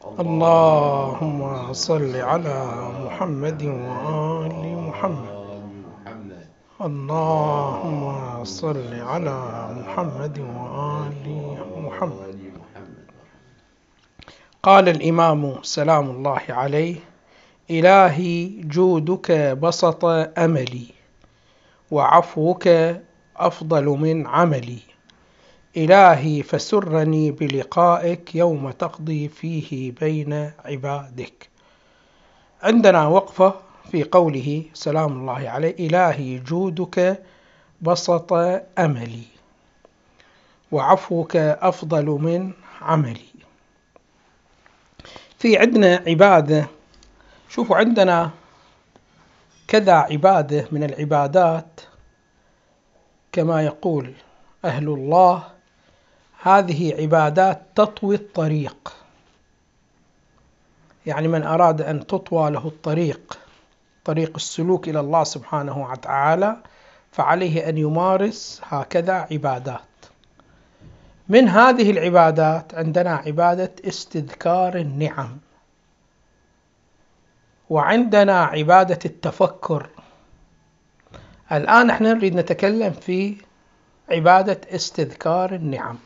اللهم صل على محمد وآل محمد. اللهم صل على محمد وآل محمد. قال الإمام سلام الله عليه إلهي جودك بسط أملي وعفوك أفضل من عملي. إلهي فسرني بلقائك يوم تقضي فيه بين عبادك. عندنا وقفة في قوله سلام الله عليه إلهي جودك بسط أملي وعفوك أفضل من عملي. في عندنا عبادة شوفوا عندنا كذا عبادة من العبادات كما يقول أهل الله هذه عبادات تطوي الطريق. يعني من أراد أن تطوى له الطريق طريق السلوك إلى الله سبحانه وتعالى فعليه أن يمارس هكذا عبادات. من هذه العبادات عندنا عبادة استذكار النعم. وعندنا عبادة التفكر. الآن إحنا نريد نتكلم في عبادة استذكار النعم.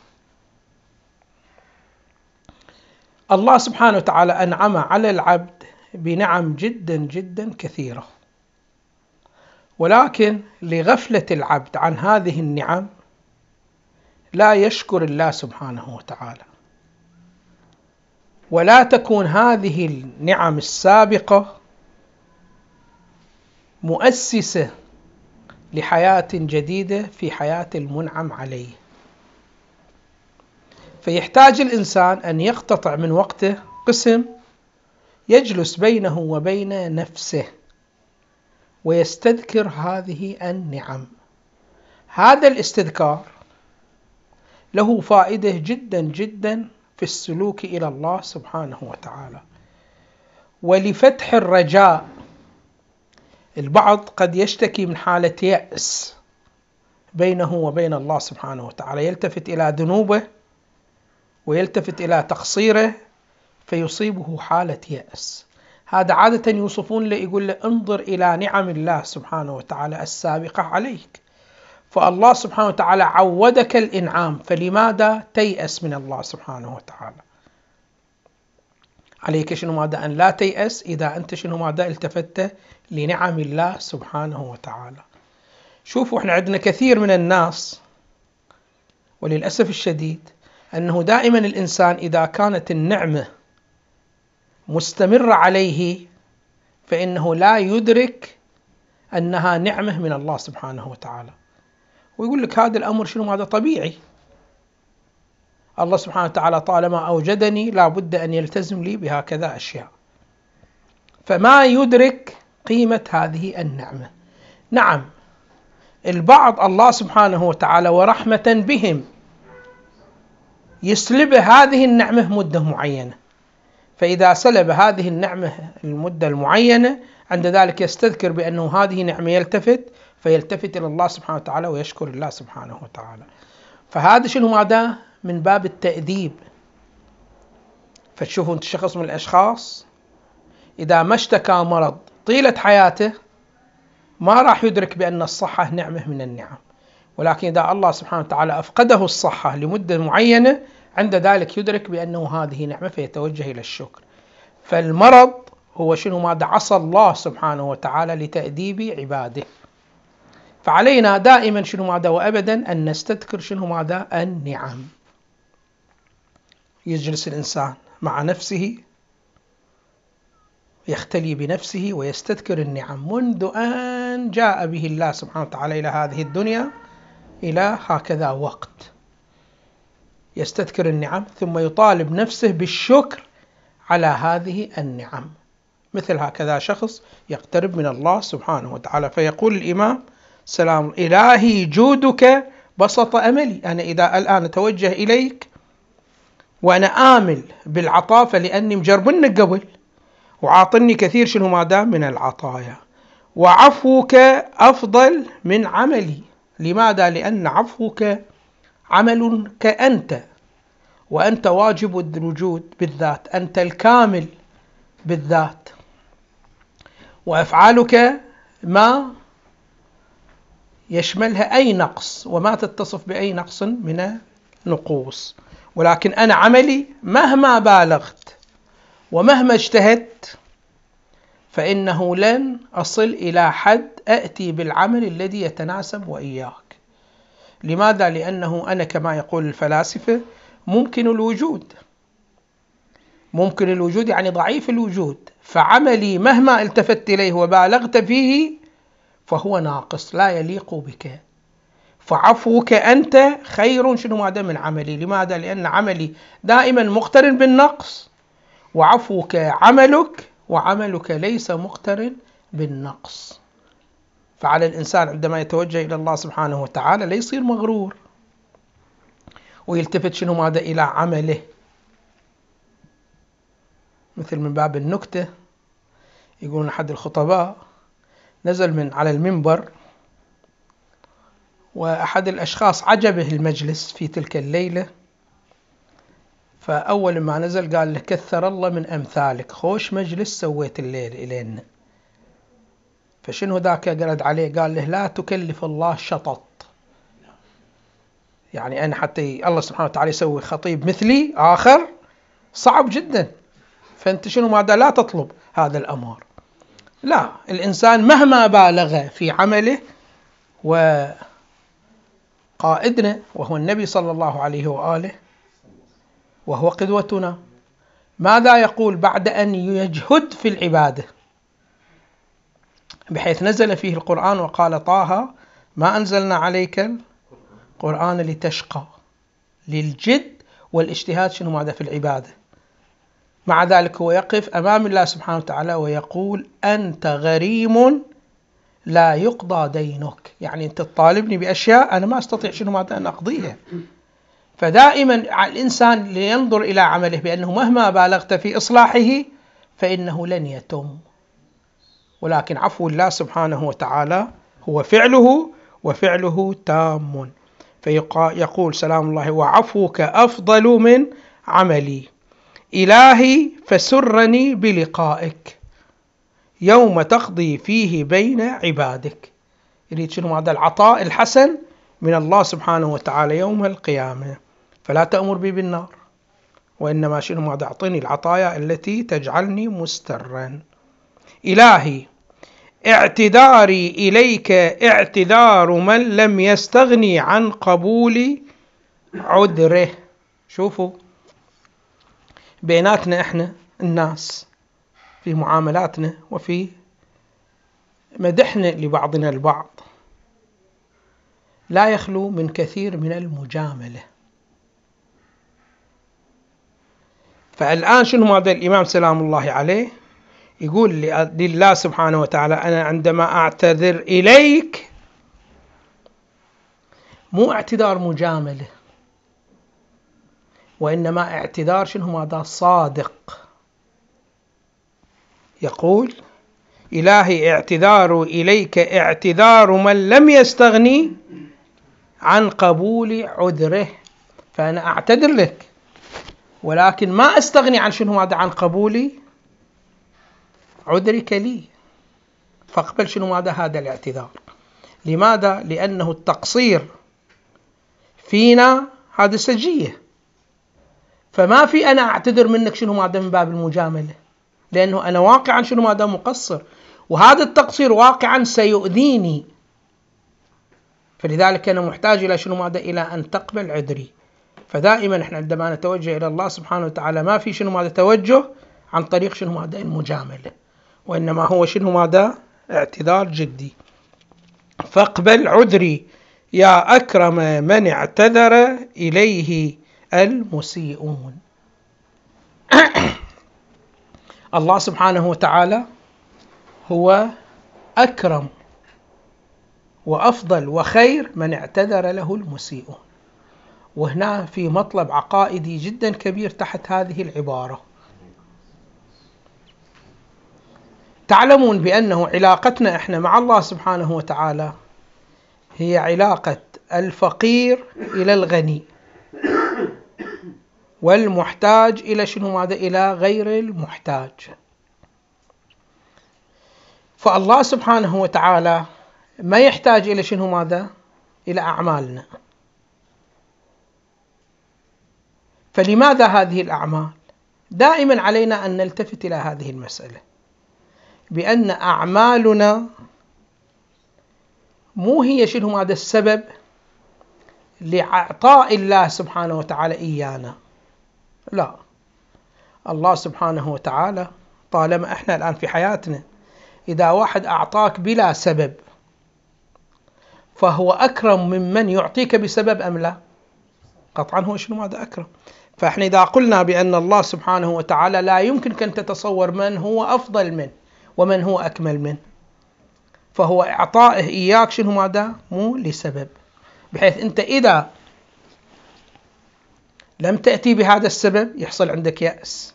الله سبحانه وتعالى أنعم على العبد بنعم جدا جدا كثيرة. ولكن لغفلة العبد عن هذه النعم لا يشكر الله سبحانه وتعالى. ولا تكون هذه النعم السابقة مؤسسة لحياة جديدة في حياة المنعم عليه. فيحتاج الإنسان أن يقتطع من وقته قسم يجلس بينه وبين نفسه ويستذكر هذه النعم. هذا الاستذكار له فائدة جدا جدا في السلوك إلى الله سبحانه وتعالى. ولفتح الرجاء البعض قد يشتكي من حالة يأس بينه وبين الله سبحانه وتعالى يلتفت إلى ذنوبه ويلتفت إلى تقصيره فيصيبه حالة يأس. هذا عادة يوصفون له يقول له انظر إلى نعم الله سبحانه وتعالى السابقة عليك. فالله سبحانه وتعالى عودك الإنعام فلماذا تيأس من الله سبحانه وتعالى؟ عليك شنو ماذا أن لا تيأس؟ إذا أنت شنو ماذا التفت لنعم الله سبحانه وتعالى. شوفوا إحنا عندنا كثير من الناس وللأسف الشديد أنه دائما الإنسان إذا كانت النعمة مستمرة عليه فإنه لا يدرك أنها نعمة من الله سبحانه وتعالى. ويقول لك هذا الأمر شنو؟ هذا طبيعي. الله سبحانه وتعالى طالما أوجدني لا بد أن يلتزم لي بهكذا أشياء. فما يدرك قيمة هذه النعمة. نعم البعض الله سبحانه وتعالى ورحمة بهم يسلب هذه النعمة مدة معينة. فإذا سلب هذه النعمة المدة المعينة عند ذلك يستذكر بأنه هذه نعمة يلتفت فيلتفت إلى الله سبحانه وتعالى ويشكر الله سبحانه وتعالى. فهذا شنو ماذا؟ من باب التأديب. فتشوفوا أنت شخص من الأشخاص إذا ما اشتكى مرض طيلة حياته ما راح يدرك بأن الصحة نعمة من النعم. ولكن إذا الله سبحانه وتعالى أفقده الصحة لمدة معينة عند ذلك يدرك بأنه هذه نعمة فيتوجه إلى الشكر. فالمرض هو شنو؟ ماذا عصى الله سبحانه وتعالى لتأديب عباده. فعلينا دائما شنو ماذا وأبدا؟ أن نستذكر شنو ماذا؟ النعم. يجلس الإنسان مع نفسه يختلي بنفسه ويستذكر النعم. منذ أن جاء به الله سبحانه وتعالى إلى هذه الدنيا إلى هكذا وقت. يستذكر النعم ثم يطالب نفسه بالشكر على هذه النعم. مثل هكذا شخص يقترب من الله سبحانه وتعالى فيقول الإمام سلام إلهي جودك بسط أملي. أنا إذا الآن أتوجه إليك وأنا آمل بالعطاء فلأني مجربنك قبل. وعاطني كثير شنو ماذا من العطايا. وعفوك أفضل من عملي. لماذا؟ لأن عفوك عمل كأنت وأنت واجب الوجود بالذات أنت الكامل بالذات. وأفعالك ما يشملها أي نقص وما تتصف بأي نقص من النقوص. ولكن أنا عملي مهما بالغت ومهما اجتهدت فإنه لن أصل إلى حد أأتي بالعمل الذي يتناسب وإياك. لماذا؟ لأنه أنا كما يقول الفلاسفة ممكن الوجود. ممكن الوجود يعني ضعيف الوجود. فعملي مهما التفت إليه وبالغت فيه فهو ناقص لا يليق بك. فعفوك أنت خير. شنو ماذا من عملي لماذا؟ لأن عملي دائما مقترن بالنقص. وعفوك عملك وعملك ليس مقترن بالنقص. فعلى الإنسان عندما يتوجه إلى الله سبحانه وتعالى لا يصير مغرور. ويلتفت شنو ماذا إلى عمله. مثل من باب النكتة يقولون أحد الخطباء نزل من على المنبر وأحد الأشخاص عجبه المجلس في تلك الليلة. فأول ما نزل قال له كثر الله من أمثالك خوش مجلس سويت الليل إلينا. فشنو ذاك قرد عليه؟ قال له لا تكلف الله شطط. يعني أنا حتى الله سبحانه وتعالى يسوي خطيب مثلي آخر صعب جدا. فأنت شنو ماذا؟ لا تطلب هذا الأمر. لا الإنسان مهما بالغ في عمله وقائدنا وهو النبي صلى الله عليه وآله وهو قدوتنا ماذا يقول بعد أن يجهد في العبادة؟ بحيث نزل فيه القرآن وقال طه ما أنزلنا عليك القرآن لتشقى للجد والاجتهاد شنو ماذا في العبادة. مع ذلك هو يقف أمام الله سبحانه وتعالى ويقول أنت غريم لا يقضى دينك. يعني أنت تطالبني بأشياء أنا ما أستطيع شنو ماذا أن أقضيها. فدائما الإنسان لينظر إلى عمله بأنه مهما بالغت في إصلاحه فإنه لن يتم. ولكن عفو الله سبحانه وتعالى هو فعله وفعله تام. فيقول سلام الله وعفوك أفضل من عملي. إلهي فسرني بلقائك. يوم تقضي فيه بين عبادك. يريد شنو؟ هذا العطاء الحسن من الله سبحانه وتعالى يوم القيامة. فلا تأمر بي بالنار. وإنما شنو؟ ما أعطني العطايا التي تجعلني مسترا. إلهي اعتذاري إليك اعتذار من لم يستغني عن قبول عذره. شوفوا بيناتنا إحنا الناس في معاملاتنا وفي مدحنا لبعضنا البعض. لا يخلو من كثير من المجاملة. فالآن شنو هذا الإمام سلام الله عليه؟ يقول لله سبحانه وتعالى أنا عندما أعتذر إليك مو اعتذار مجاملة وإنما اعتذار شنو؟ هذا صادق. يقول إلهي اعتذار إليك اعتذار من لم يستغني عن قبول عذره فأنا أعتذر لك ولكن ما أستغني عن شنو؟ هذا عن قبولي عذرك لي. فاقبل شنو ماذا هذا الاعتذار؟ لماذا؟ لأنه التقصير فينا هذا سجية فما في أنا أعتذر منك شنو ماذا من باب المجاملة. لأنه أنا واقعا شنو ماذا مقصر. وهذا التقصير واقعا سيؤذيني. فلذلك أنا محتاج إلى شنو ماذا؟ إلى أن تقبل عذري. فدائما إحنا عندما نتوجه إلى الله سبحانه وتعالى ما في شنو ماذا توجه عن طريق شنو ماذا؟ المجاملة. وإنما هو شنو ماذا؟ اعتذار جدي. فاقبل عذري يا أكرم من اعتذر إليه المسيئون. الله سبحانه وتعالى هو أكرم وأفضل وخير من اعتذر له المسيئون. وهنا في مطلب عقائدي جدا كبير تحت هذه العبارة. تعلمون بأنه علاقتنا إحنا مع الله سبحانه وتعالى هي علاقة الفقير إلى الغني. والمحتاج إلى شنو؟ ماذا؟ إلى غير المحتاج. فالله سبحانه وتعالى ما يحتاج إلى شنو؟ ماذا؟ إلى أعمالنا. فلماذا هذه الأعمال؟ دائما علينا أن نلتفت إلى هذه المسألة. بأن أعمالنا مو هي شنو هذا السبب لإعطاء الله سبحانه وتعالى إيانا. لا الله سبحانه وتعالى طالما إحنا الآن في حياتنا إذا واحد أعطاك بلا سبب فهو أكرم ممن يعطيك بسبب أم لا؟ قطعا هو شنو هذا أكرم؟ فإحنا إذا قلنا بأن الله سبحانه وتعالى لا يمكنك أن تتصور من هو أفضل منه ومن هو أكمل منه. فهو إعطائه إياك. شنو ماذا؟ مو لسبب. بحيث أنت إذا لم تأتي بهذا السبب يحصل عندك يأس.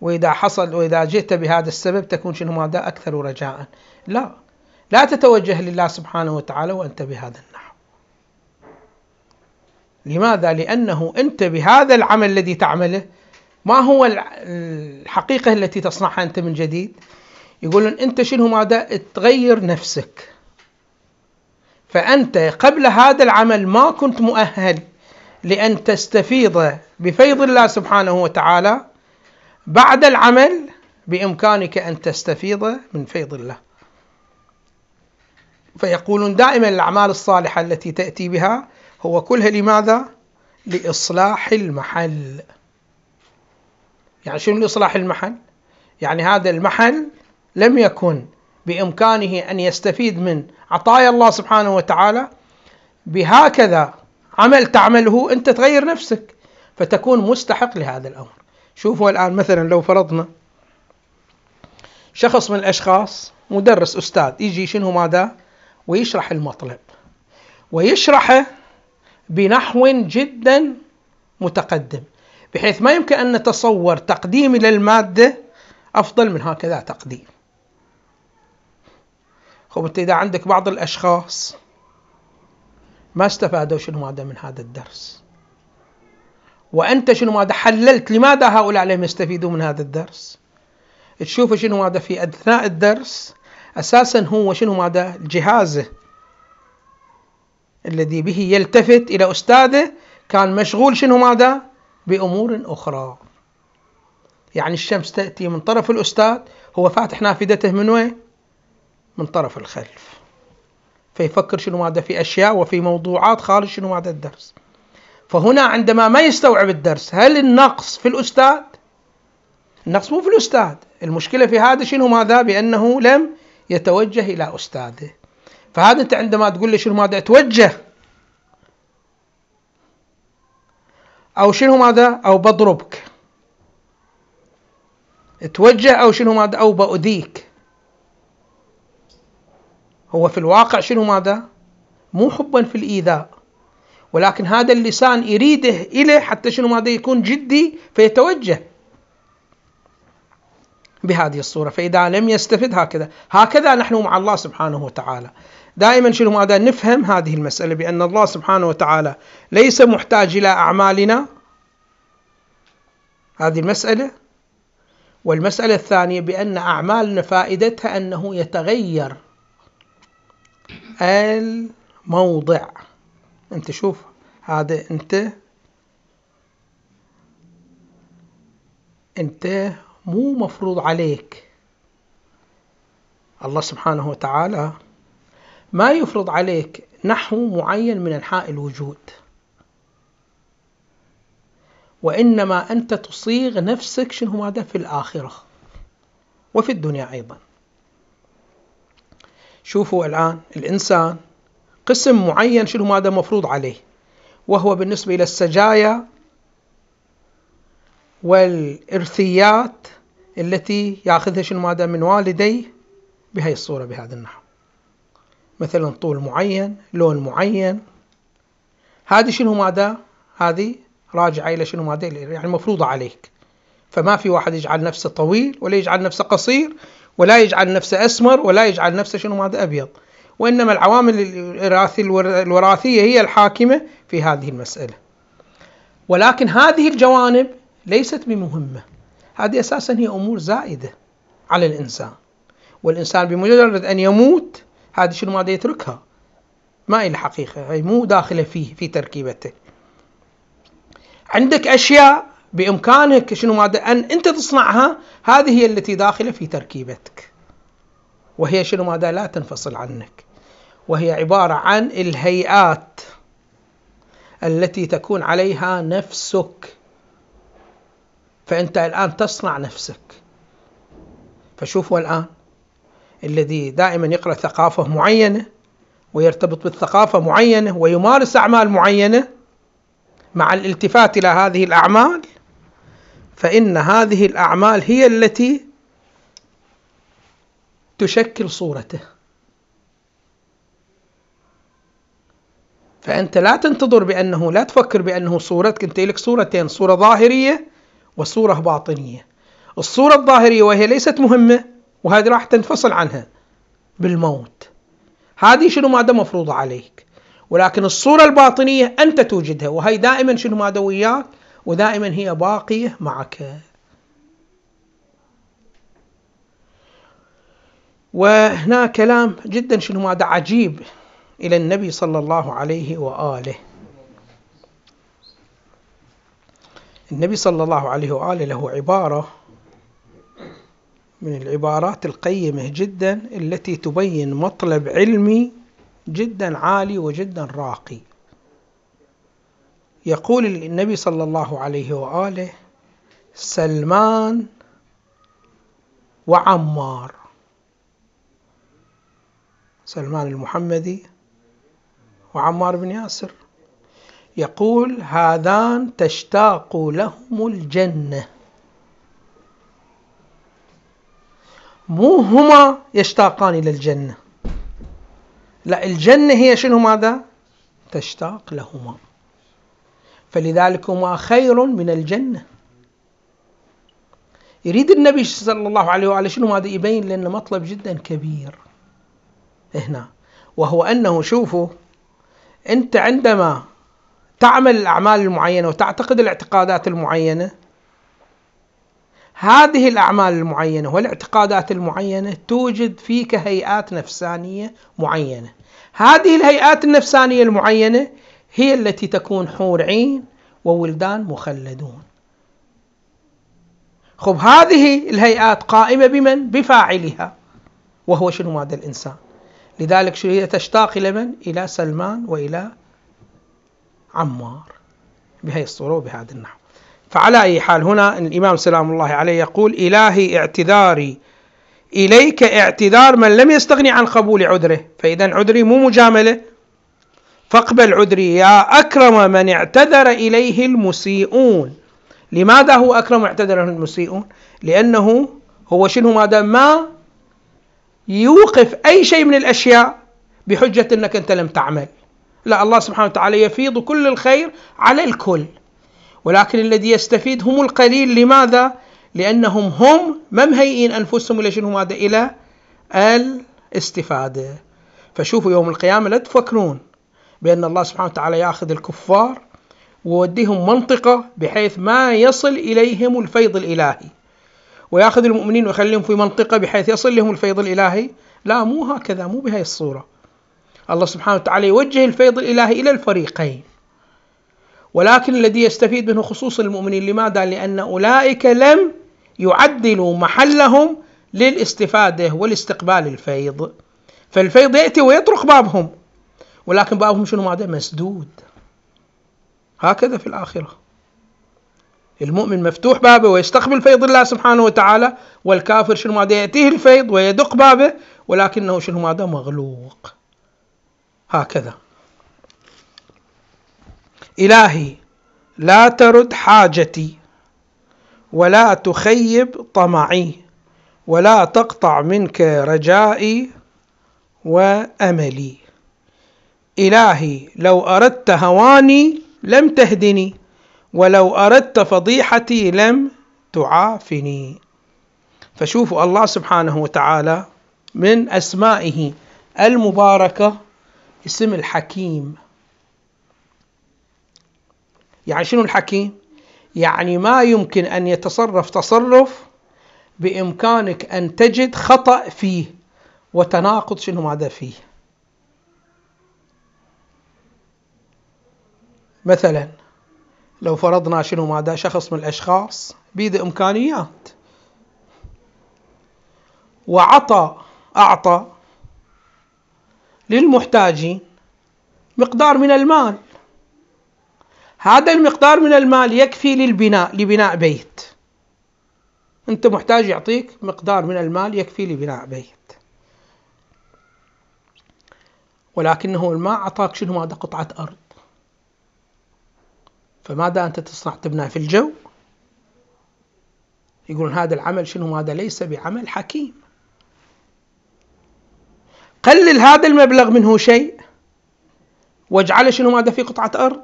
وإذا حصل وإذا جئت بهذا السبب تكون شنو ماذا؟ أكثر رجاء. لا. لا تتوجه لله سبحانه وتعالى وأنت بهذا النحو. لماذا؟ لأنه أنت بهذا العمل الذي تعمله ما هو الحقيقة التي تصنعها أنت من جديد؟ يقولون أنت شنو ماذا تغير نفسك. فأنت قبل هذا العمل ما كنت مؤهل لأن تستفيض بفيض الله سبحانه وتعالى. بعد العمل بإمكانك أن تستفيض من فيض الله. فيقولون دائما الأعمال الصالحة التي تأتي بها هو كلها لماذا؟ لإصلاح المحل. يعني شنو لإصلاح المحل؟ يعني هذا المحل لم يكن بإمكانه أن يستفيد من عطايا الله سبحانه وتعالى بهكذا عمل تعمله أنت تغير نفسك فتكون مستحق لهذا الأمر. شوفوا الآن مثلا لو فرضنا شخص من الأشخاص مدرس أستاذ يجي شنو ماذا؟ ويشرح المطلب. ويشرحه بنحو جدا متقدم بحيث ما يمكن أن نتصور تقديم للمادة أفضل من هكذا تقديم. إذا عندك بعض الأشخاص ما استفادوا شنو ماذا من هذا الدرس. وأنت شنو ماذا حللت؟ لماذا هؤلاء لم يستفيدوا من هذا الدرس؟ تشوف شنو ماذا في أثناء الدرس أساسا هو شنو ماذا؟ جهازه الذي به يلتفت إلى أستاذه كان مشغول شنو ماذا؟ بأمور أخرى. يعني الشمس تأتي من طرف الأستاذ هو فاتح نافذته من وين؟ من طرف الخلف. فيفكر شنو ماذا في أشياء وفي موضوعات خارج شنو ماذا الدرس. فهنا عندما ما يستوعب الدرس هل النقص في الأستاذ؟ النقص مو في الأستاذ. المشكلة في هذا شنو ماذا؟ بأنه لم يتوجه إلى أستاذه. فهذا أنت عندما تقول لي شنو ماذا توجه أو شنو ماذا؟ أو بضربك. توجه أو شنو ماذا؟ أو بأذيك. هو في الواقع شنو ماذا؟ مو حبا في الإيذاء. ولكن هذا اللسان يريده إليه حتى شنو ماذا؟ يكون جدي فيتوجه بهذه الصورة. فإذا لم يستفد هكذا هكذا نحن مع الله سبحانه وتعالى. دائما شنو ماذا؟ نفهم هذه المسألة بأن الله سبحانه وتعالى ليس محتاج إلى أعمالنا. هذه المسألة. والمسألة الثانية بأن أعمالنا فائدتها أنه يتغير. الموضع. أنت شوف هذا أنت أنت مو مفروض عليك. الله سبحانه وتعالى ما يفرض عليك نحو معين من أنحاء الوجود. وإنما أنت تصيغ نفسك شنو هذا في الآخرة. وفي الدنيا أيضا. شوفوا الآن الإنسان قسم معين شنو هذا مفروض عليه وهو بالنسبة إلى السجايا والإرثيات التي يأخذها شنو هذا من والديه بهي الصورة بهذا النحو. مثلا طول معين لون معين. هذه شنو ماذا؟ هذه راجعة إلى شنو ماذا؟ يعني مفروضة عليك. فما في واحد يجعل نفسه طويل ولا يجعل نفسه قصير ولا يجعل نفسه أسمر ولا يجعل نفسه شنو ماذا أبيض. وإنما العوامل الوراثية هي الحاكمة في هذه المسألة. ولكن هذه الجوانب ليست بمهمة. هذه أساسا هي أمور زائدة على الإنسان. والإنسان بمجرد أن يموت هذه شنو ماذا يتركها؟ ما هي الحقيقة هي مو داخلة فيه في تركيبته. عندك أشياء بإمكانك شنو ماذا أن أنت تصنعها هذه هي التي داخلة في تركيبتك. وهي شنو ماذا لا تنفصل عنك. وهي عبارة عن الهيئات التي تكون عليها نفسك. فأنت الآن تصنع نفسك. فشوفوا الآن الذي دائما يقرأ ثقافة معينة ويرتبط بالثقافة معينة ويمارس أعمال معينة مع الالتفات إلى هذه الأعمال. فإن هذه الأعمال هي التي تشكل صورته. فأنت لا تنتظر بأنه لا تفكر بأنه صورتك أنت لك صورتين صورة ظاهرية وصورة باطنية. الصورة الظاهرية وهي ليست مهمة وهذه راح تنفصل عنها بالموت. هذه شنو ماذا مفروضة عليك. ولكن الصورة الباطنية أنت توجدها وهي دائما شنو ماذا وياك؟ ودائما هي باقية معك. وهنا كلام جدا شنو ماذا عجيب إلى النبي صلى الله عليه وآله. النبي صلى الله عليه وآله له عبارة من العبارات القيمة جدا التي تبين مطلب علمي جدا عالي وجدا راقي. يقول النبي صلى الله عليه وآله سلمان وعمار. سلمان المحمدي وعمار بن ياسر. يقول هذان تشتاق لهم الجنة. مو هما يشتاقان إلى الجنة. لا الجنة هي شنو ماذا؟ تشتاق لهما. فلذلك هما خير من الجنة. يريد النبي صلى الله عليه وآله شنو ماذا يبين؟ لنا مطلب جدا كبير. هنا. وهو أنه شوفوا أنت عندما تعمل الأعمال المعينة وتعتقد الاعتقادات المعينة هذه الأعمال المعينة والاعتقادات المعينة توجد فيك هيئات نفسانية معينة. هذه الهيئات النفسانية المعينة هي التي تكون حور عين وولدان مخلدون. خب هذه الهيئات قائمة بمن؟ بفاعلها وهو شنو هذا الإنسان؟ لذلك شو هي تشتاق إلى من؟ إلى سلمان وإلى عمار. بهي الصورة وبهذا النحو. فعلى أي حال هنا الإمام سلام الله عليه يقول إلهي اعتذاري إليك اعتذار من لم يستغني عن قبول عذره. فإذا عذري مو مجاملة فاقبل عذري يا أكرم من اعتذر إليه المسيئون. لماذا هو أكرم اعتذر المسيئون؟ لأنه هو شنو ماذا؟ ما يوقف أي شيء من الأشياء بحجة أنك أنت لم تعمل. لا الله سبحانه وتعالى يفيض كل الخير على الكل. ولكن الذي يستفيد هم القليل. لماذا؟ لأنهم هم ما مهيئين أنفسهم إلى شنو ماذا؟ إلى الاستفادة. فشوفوا يوم القيامة لا تفكرون. بأن الله سبحانه وتعالى يأخذ الكفار ويوديهم منطقة بحيث ما يصل إليهم الفيض الإلهي. ويأخذ المؤمنين ويخليهم في منطقة بحيث يصل لهم الفيض الإلهي. لا مو هكذا مو بهذه الصورة. الله سبحانه وتعالى يوجه الفيض الإلهي إلى الفريقين. ولكن الذي يستفيد منه خصوص المؤمنين لماذا؟ لأن أولئك لم يعدلوا محلهم للاستفادة والاستقبال الفيض. فالفيض يأتي ويطرق بابهم. ولكن بابهم شنو ماذا؟ مسدود. هكذا في الآخرة. المؤمن مفتوح بابه ويستقبل فيض الله سبحانه وتعالى والكافر شنو ماذا يأتيه الفيض ويدق بابه ولكنه شنو ماذا مغلوق. هكذا. إلهي لا ترد حاجتي ولا تخيب طمعي ولا تقطع منك رجائي وأملي. إلهي لو أردت هواني لم تهدني ولو أردت فضيحتي لم تعافني. فشوفوا الله سبحانه وتعالى من أسمائه المباركة اسم الحكيم. يعني شنو الحكيم؟ يعني ما يمكن أن يتصرف تصرف بإمكانك أن تجد خطأ فيه وتناقض شنو ماذا فيه. مثلا لو فرضنا شنو ماذا؟ شخص من الأشخاص بيده إمكانيات. وعطى أعطى للمحتاجين مقدار من المال. هذا المقدار من المال يكفي للبناء لبناء بيت. أنت محتاج يعطيك مقدار من المال يكفي لبناء بيت. ولكنه ما أعطاك شنو ماذا؟ قطعة أرض. فماذا أنت تصنع تبنى في الجو؟ يقولون هذا العمل شنو؟ هذا ليس بعمل حكيم. قلل هذا المبلغ منه شيء واجعله شنو ماذا في قطعة أرض.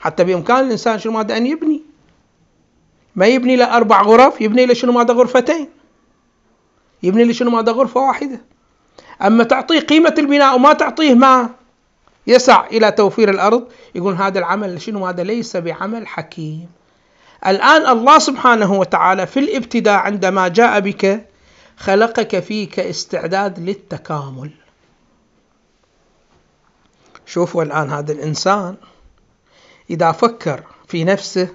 حتى بإمكان الإنسان شنو ماذا أن يبني. ما يبني له أربع غرف يبني له شنو ماذا غرفتين. يبني له شنو ماذا غرفة واحدة. أما تعطيه قيمة البناء وما تعطيه ما يسع إلى توفير الأرض. يقول هذا العمل شنو؟ هذا ليس بعمل حكيم. الآن الله سبحانه وتعالى في الابتداء عندما جاء بك خلقك فيك استعداد للتكامل. شوفوا الآن هذا الإنسان إذا فكر في نفسه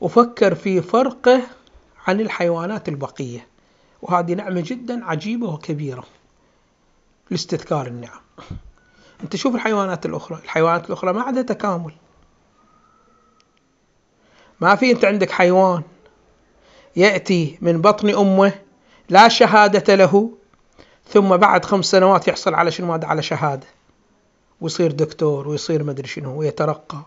وفكر في فرقه عن الحيوانات البقية وهذه نعمة جدا عجيبة وكبيرة لاستذكار النعم. أنت شوف الحيوانات الأخرى. الحيوانات الأخرى ما عندها تكامل. ما في أنت عندك حيوان يأتي من بطن أمه لا شهادة له ثم بعد خمس سنوات يحصل على شنو؟ على شهادة. ويصير دكتور ويصير مدري شنو ويترقى.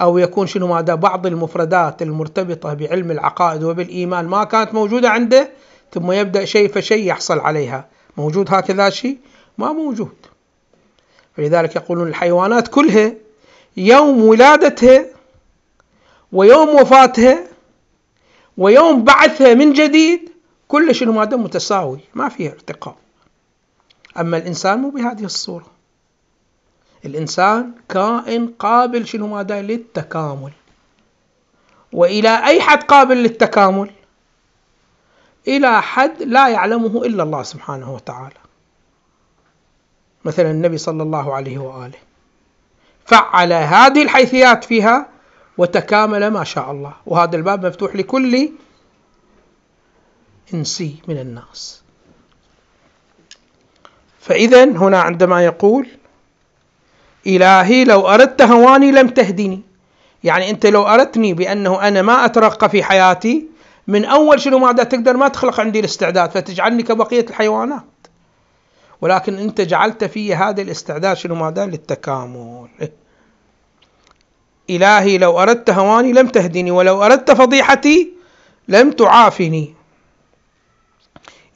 أو يكون شنو؟ ماذا بعض المفردات المرتبطة بعلم العقائد وبالإيمان ما كانت موجودة عنده ثم يبدأ شيء فشيء يحصل عليها. موجود هكذا شيء؟ ما موجود. فلذلك يقولون الحيوانات كلها يوم ولادتها ويوم وفاتها ويوم بعثها من جديد كل شنو ماذا متساوي ما فيها ارتقاء. أما الإنسان مو بهذه الصورة. الإنسان كائن قابل شنو ماذا للتكامل. وإلى أي حد قابل للتكامل؟ إلى حد لا يعلمه إلا الله سبحانه وتعالى. مثلا النبي صلى الله عليه وآله. فعل هذه الحيثيات فيها وتكامل ما شاء الله. وهذا الباب مفتوح لكل إنسي من الناس. فإذا هنا عندما يقول إلهي لو أردت هواني لم تهدني. يعني أنت لو أردتني بأنه أنا ما أترقى في حياتي من أول شنو ماذا تقدر؟ ما تخلق عندي الاستعداد. فتجعلني كبقية الحيوانات. ولكن أنت جعلت في هذا الاستعداد شنو ماذا للتكامل. إلهي لو أردت هواني لم تهدني ولو أردت فضيحتي لم تعافني.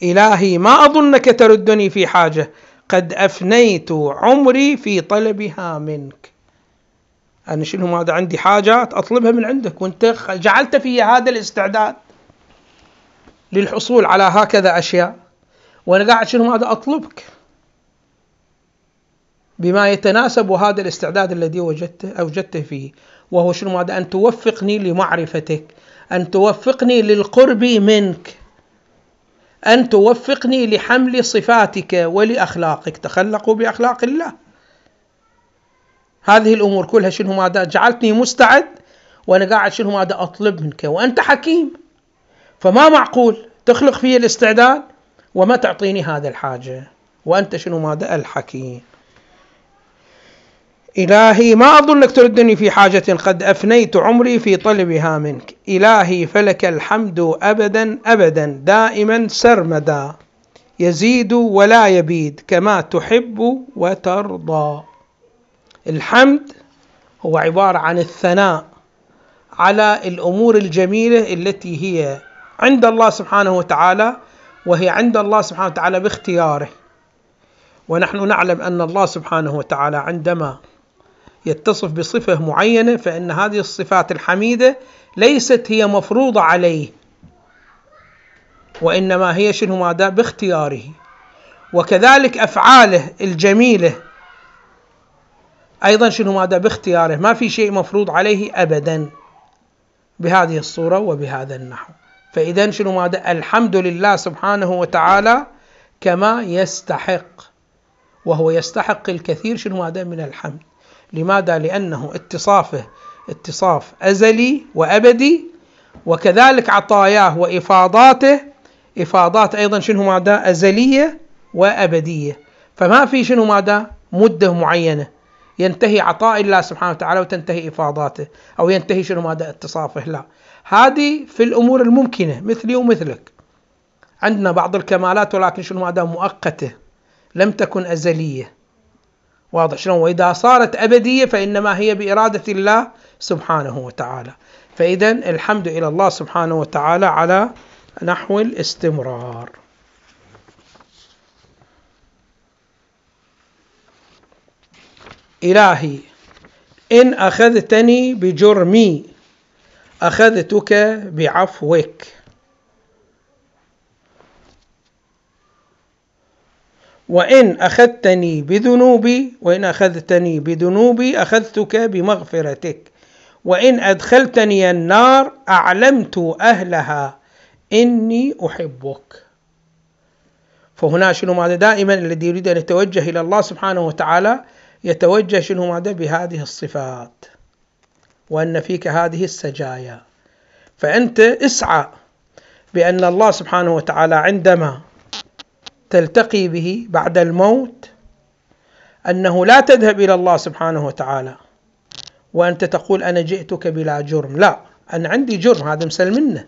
إلهي ما أظنك تردني في حاجة قد أفنيت عمري في طلبها منك. أنا شنو ماذا عندي حاجات أطلبها من عندك وأنت جعلت في هذا الاستعداد للحصول على هكذا أشياء. وأنا قاعد شنو ماذا أطلبك. بما يتناسب هذا الاستعداد الذي وجدته أوجدته فيه وهو شنو؟ ماذا أن توفقني لمعرفتك أن توفقني للقرب منك أن توفقني لحمل صفاتك ولأخلاقك. تخلقوا بأخلاق الله. هذه الأمور كلها شنو؟ ماذا؟ جعلتني مستعد وأنا قاعد شنو؟ ماذا؟ أطلب منك. وأنت حكيم. فما معقول؟ تخلق في الاستعداد وما تعطيني هذا الحاجة. وأنت شنو؟ ماذا؟ الحكيم. إلهي ما أظنك تردني في حاجة قد أفنيت عمري في طلبها منك. إلهي فلك الحمد أبدا أبدا دائما سرمدا. يزيد ولا يبيد كما تحب وترضى. الحمد هو عبارة عن الثناء على الأمور الجميلة التي هي عند الله سبحانه وتعالى وهي عند الله سبحانه وتعالى باختياره. ونحن نعلم أن الله سبحانه وتعالى عندما يتصف بصفة معينة فإن هذه الصفات الحميدة ليست هي مفروضة عليه وإنما هي شنو ماذا؟ باختياره. وكذلك أفعاله الجميلة أيضا شنو ماذا؟ باختياره. ما في شيء مفروض عليه أبدا بهذه الصورة وبهذا النحو. فإذا شنو ماذا؟ الحمد لله سبحانه وتعالى كما يستحق وهو يستحق الكثير شنو ماذا؟ من الحمد. لماذا؟ لأنه اتصافه اتصاف أزلي وأبدي وكذلك عطاياه وإفاضاته إفاضات أيضا شنو ماذا؟ أزلية وأبدية فما في شنو ماذا؟ مدة معينة ينتهي عطاء الله سبحانه وتعالى وتنتهي إفاضاته أو ينتهي شنو ماذا؟ اتصافه لا هذه في الأمور الممكنة مثلي ومثلك عندنا بعض الكمالات ولكن شنو ماذا؟ مؤقتة لم تكن أزلية واضح شلون؟ وإذا صارت أبدية فإنما هي بإرادة الله سبحانه وتعالى. فإذا الحمد إلى الله سبحانه وتعالى على نحو الاستمرار. إلهي إن أخذتني بجرمي أخذتك بعفوك. وإن أخذتني بذنوبي وإن أخذتني بذنوبي أخذتك بمغفرتك. وإن أدخلتني النار أعلمت أهلها إني أحبك. فهنا شنو ماذا؟ دائما الذي يريد أن يتوجه إلى الله سبحانه وتعالى يتوجه شنو ماذا؟ بهذه الصفات. وأن فيك هذه السجايا. فأنت اسعى بأن الله سبحانه وتعالى عندما تلتقي به بعد الموت أنه لا تذهب إلى الله سبحانه وتعالى وأنت تقول أنا جئتك بلا جرم، لا أنا عندي جرم هذا مسلمنه.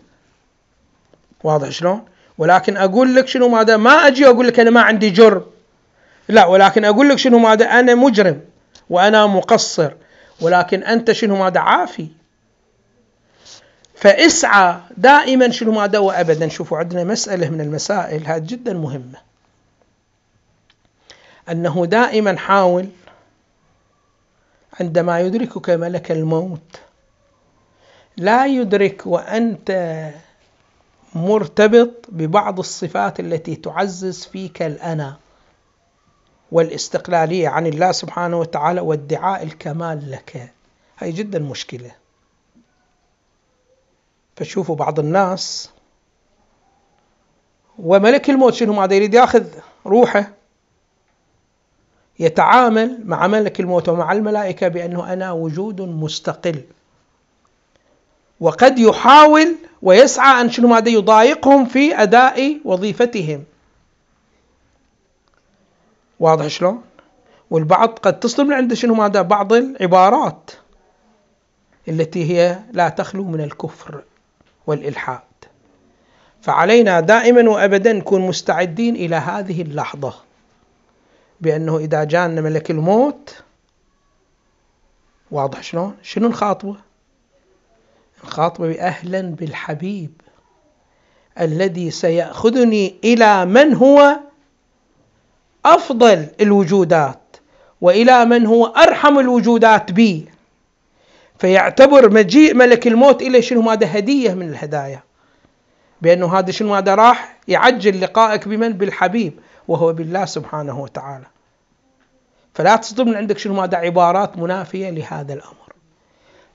واضح شلون؟ ولكن أقول لك شنو ماذا؟ ما أجي أقول لك أنا ما عندي جرم. لا ولكن أقول لك شنو ماذا؟ أنا مجرم وأنا مقصر ولكن أنت شنو ماذا؟ عافي. فاسعى دائما شنو ماذا وابدا شوفوا عندنا مسألة من المسائل هذه جدا مهمة. أنه دائما حاول عندما يدركك ملك الموت لا يدرك وأنت مرتبط ببعض الصفات التي تعزز فيك الأنا والاستقلالية عن الله سبحانه وتعالى وادعاء الكمال لك. هي جدا مشكلة. فشوفوا بعض الناس وملك الموت شنو؟ ماذا يريد ياخذ روحه. يتعامل مع ملك الموت ومع الملائكة بأنه أنا وجود مستقل. وقد يحاول ويسعى أن شنو ماذا يضايقهم في أداء وظيفتهم. واضح شلون؟ والبعض قد تصدر من عنده شنو ماذا؟ بعض العبارات التي هي لا تخلو من الكفر والإلحاد. فعلينا دائما وأبدا نكون مستعدين إلى هذه اللحظة. بأنه إذا جانا ملك الموت واضح شلون؟ شنو نخاطبه؟ نخاطبه أهلا بالحبيب الذي سيأخذني إلى من هو أفضل الوجودات وإلى من هو أرحم الوجودات بي. فيعتبر مجيء ملك الموت إليه شنو؟ هذا هدية من الهدايا. بأنه هذا شنو؟ هذا راح يعجل لقائك بمن؟ بالحبيب. وهو بالله سبحانه وتعالى. فلا تصدر من عندك شنو ماذا عبارات منافية لهذا الأمر.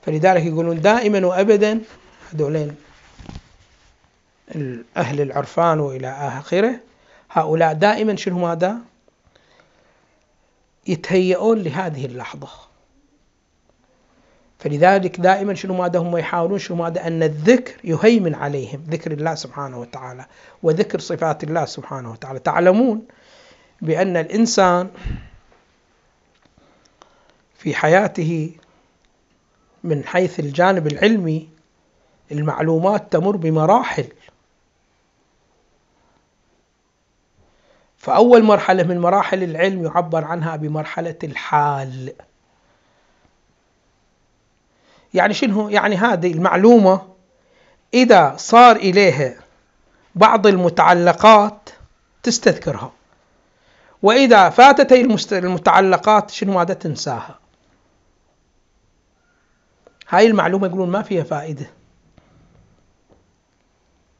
فلذلك يقولون دائما وأبدا هذولين أهل العرفان وإلى آخره هؤلاء دائما شنو ماذا؟ يتهيئون لهذه اللحظة. فلذلك دائما شنو ماذا هم يحاولون؟ شنو ماذا؟ أن الذكر يهيمن عليهم. ذكر الله سبحانه وتعالى وذكر صفات الله سبحانه وتعالى. تعلمون بأن الإنسان في حياته من حيث الجانب العلمي المعلومات تمر بمراحل. فأول مرحلة من مراحل العلم يعبر عنها بمرحلة الحال. يعني شنو؟ يعني هذه المعلومة إذا صار إليها بعض المتعلقات تستذكرها. وإذا فاتت المتعلقات شنو ماذا تنساها؟ هاي المعلومة يقولون ما فيها فائدة.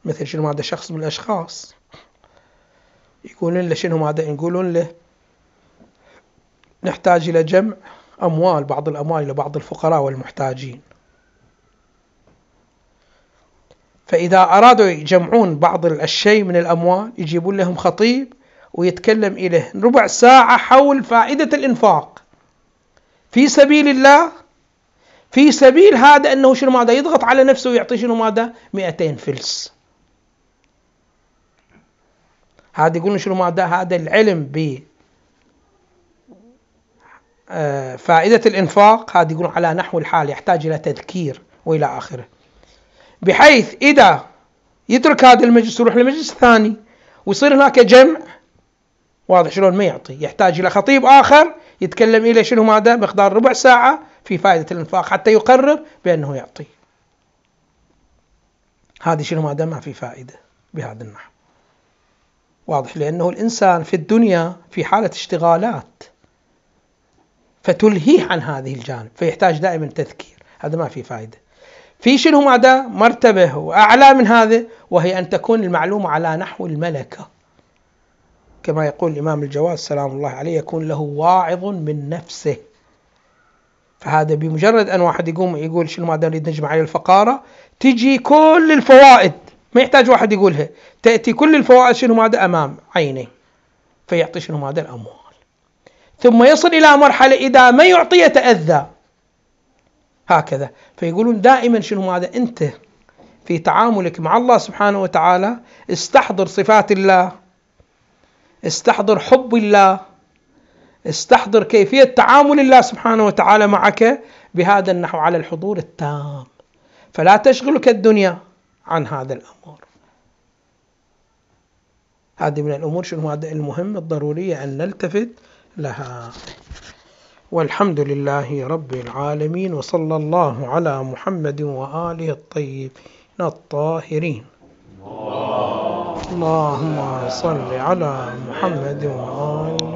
مثل شنو هذا شخص من الأشخاص يقولون له شنو هذا يقولون له؟ نحتاج إلى جمع أموال بعض الأموال لبعض الفقراء والمحتاجين. فإذا أرادوا يجمعون بعض الشيء من الأموال يجيبون لهم خطيب ويتكلم إليه. ربع ساعة حول فائدة الإنفاق. في سبيل الله في سبيل هذا أنه شنو ماذا؟ يضغط على نفسه ويعطي شنو ماذا؟ 200 فلس. هذا يقولون شنو ماذا؟ هذا العلم ب آه، فائدة الإنفاق هذا يقولون على نحو الحال يحتاج إلى تذكير وإلى آخره. بحيث إذا يترك هذا المجلس يروح لمجلس ثاني ويصير هناك جمع واضح شلون ما يعطي يحتاج إلى خطيب آخر يتكلم إلى شنو ماذا مقدار ربع ساعة في فائدة الإنفاق حتى يقرر بأنه يعطي. هذه شنو ماذا ما في فائدة بهذا النحو. واضح لأنه الإنسان في الدنيا في حالة اشتغالات فتلهيه عن هذه الجانب فيحتاج دائما تذكير هذا ما في فائدة. في شنو ماذا؟ مرتبة. وأعلى من هذا وهي أن تكون المعلومة على نحو الملكة. كما يقول الإمام الجواد سلام الله عليه يكون له واعظ من نفسه. فهذا بمجرد أن واحد يقوم يقول شنو ماذا نريد نجمع عليه الفقارة تجي كل الفوائد. ما يحتاج واحد يقولها. تأتي كل الفوائد شنو ماذا؟ أمام عينه. فيعطي شنو ماذا؟ الأموال. ثم يصل إلى مرحلة إذا ما يعطي يتأذى. هكذا. فيقولون دائما شنو ماذا أنت في تعاملك مع الله سبحانه وتعالى استحضر صفات الله استحضر حب الله استحضر كيفية تعامل الله سبحانه وتعالى معك بهذا النحو على الحضور التام. فلا تشغلك الدنيا عن هذا الأمر. هذه من الأمور شنو هذا؟ المهم الضرورية أن نلتفت لها. والحمد لله رب العالمين وصلى الله على محمد وآله الطيبين الطاهرين. اللهم صل على محمد وآله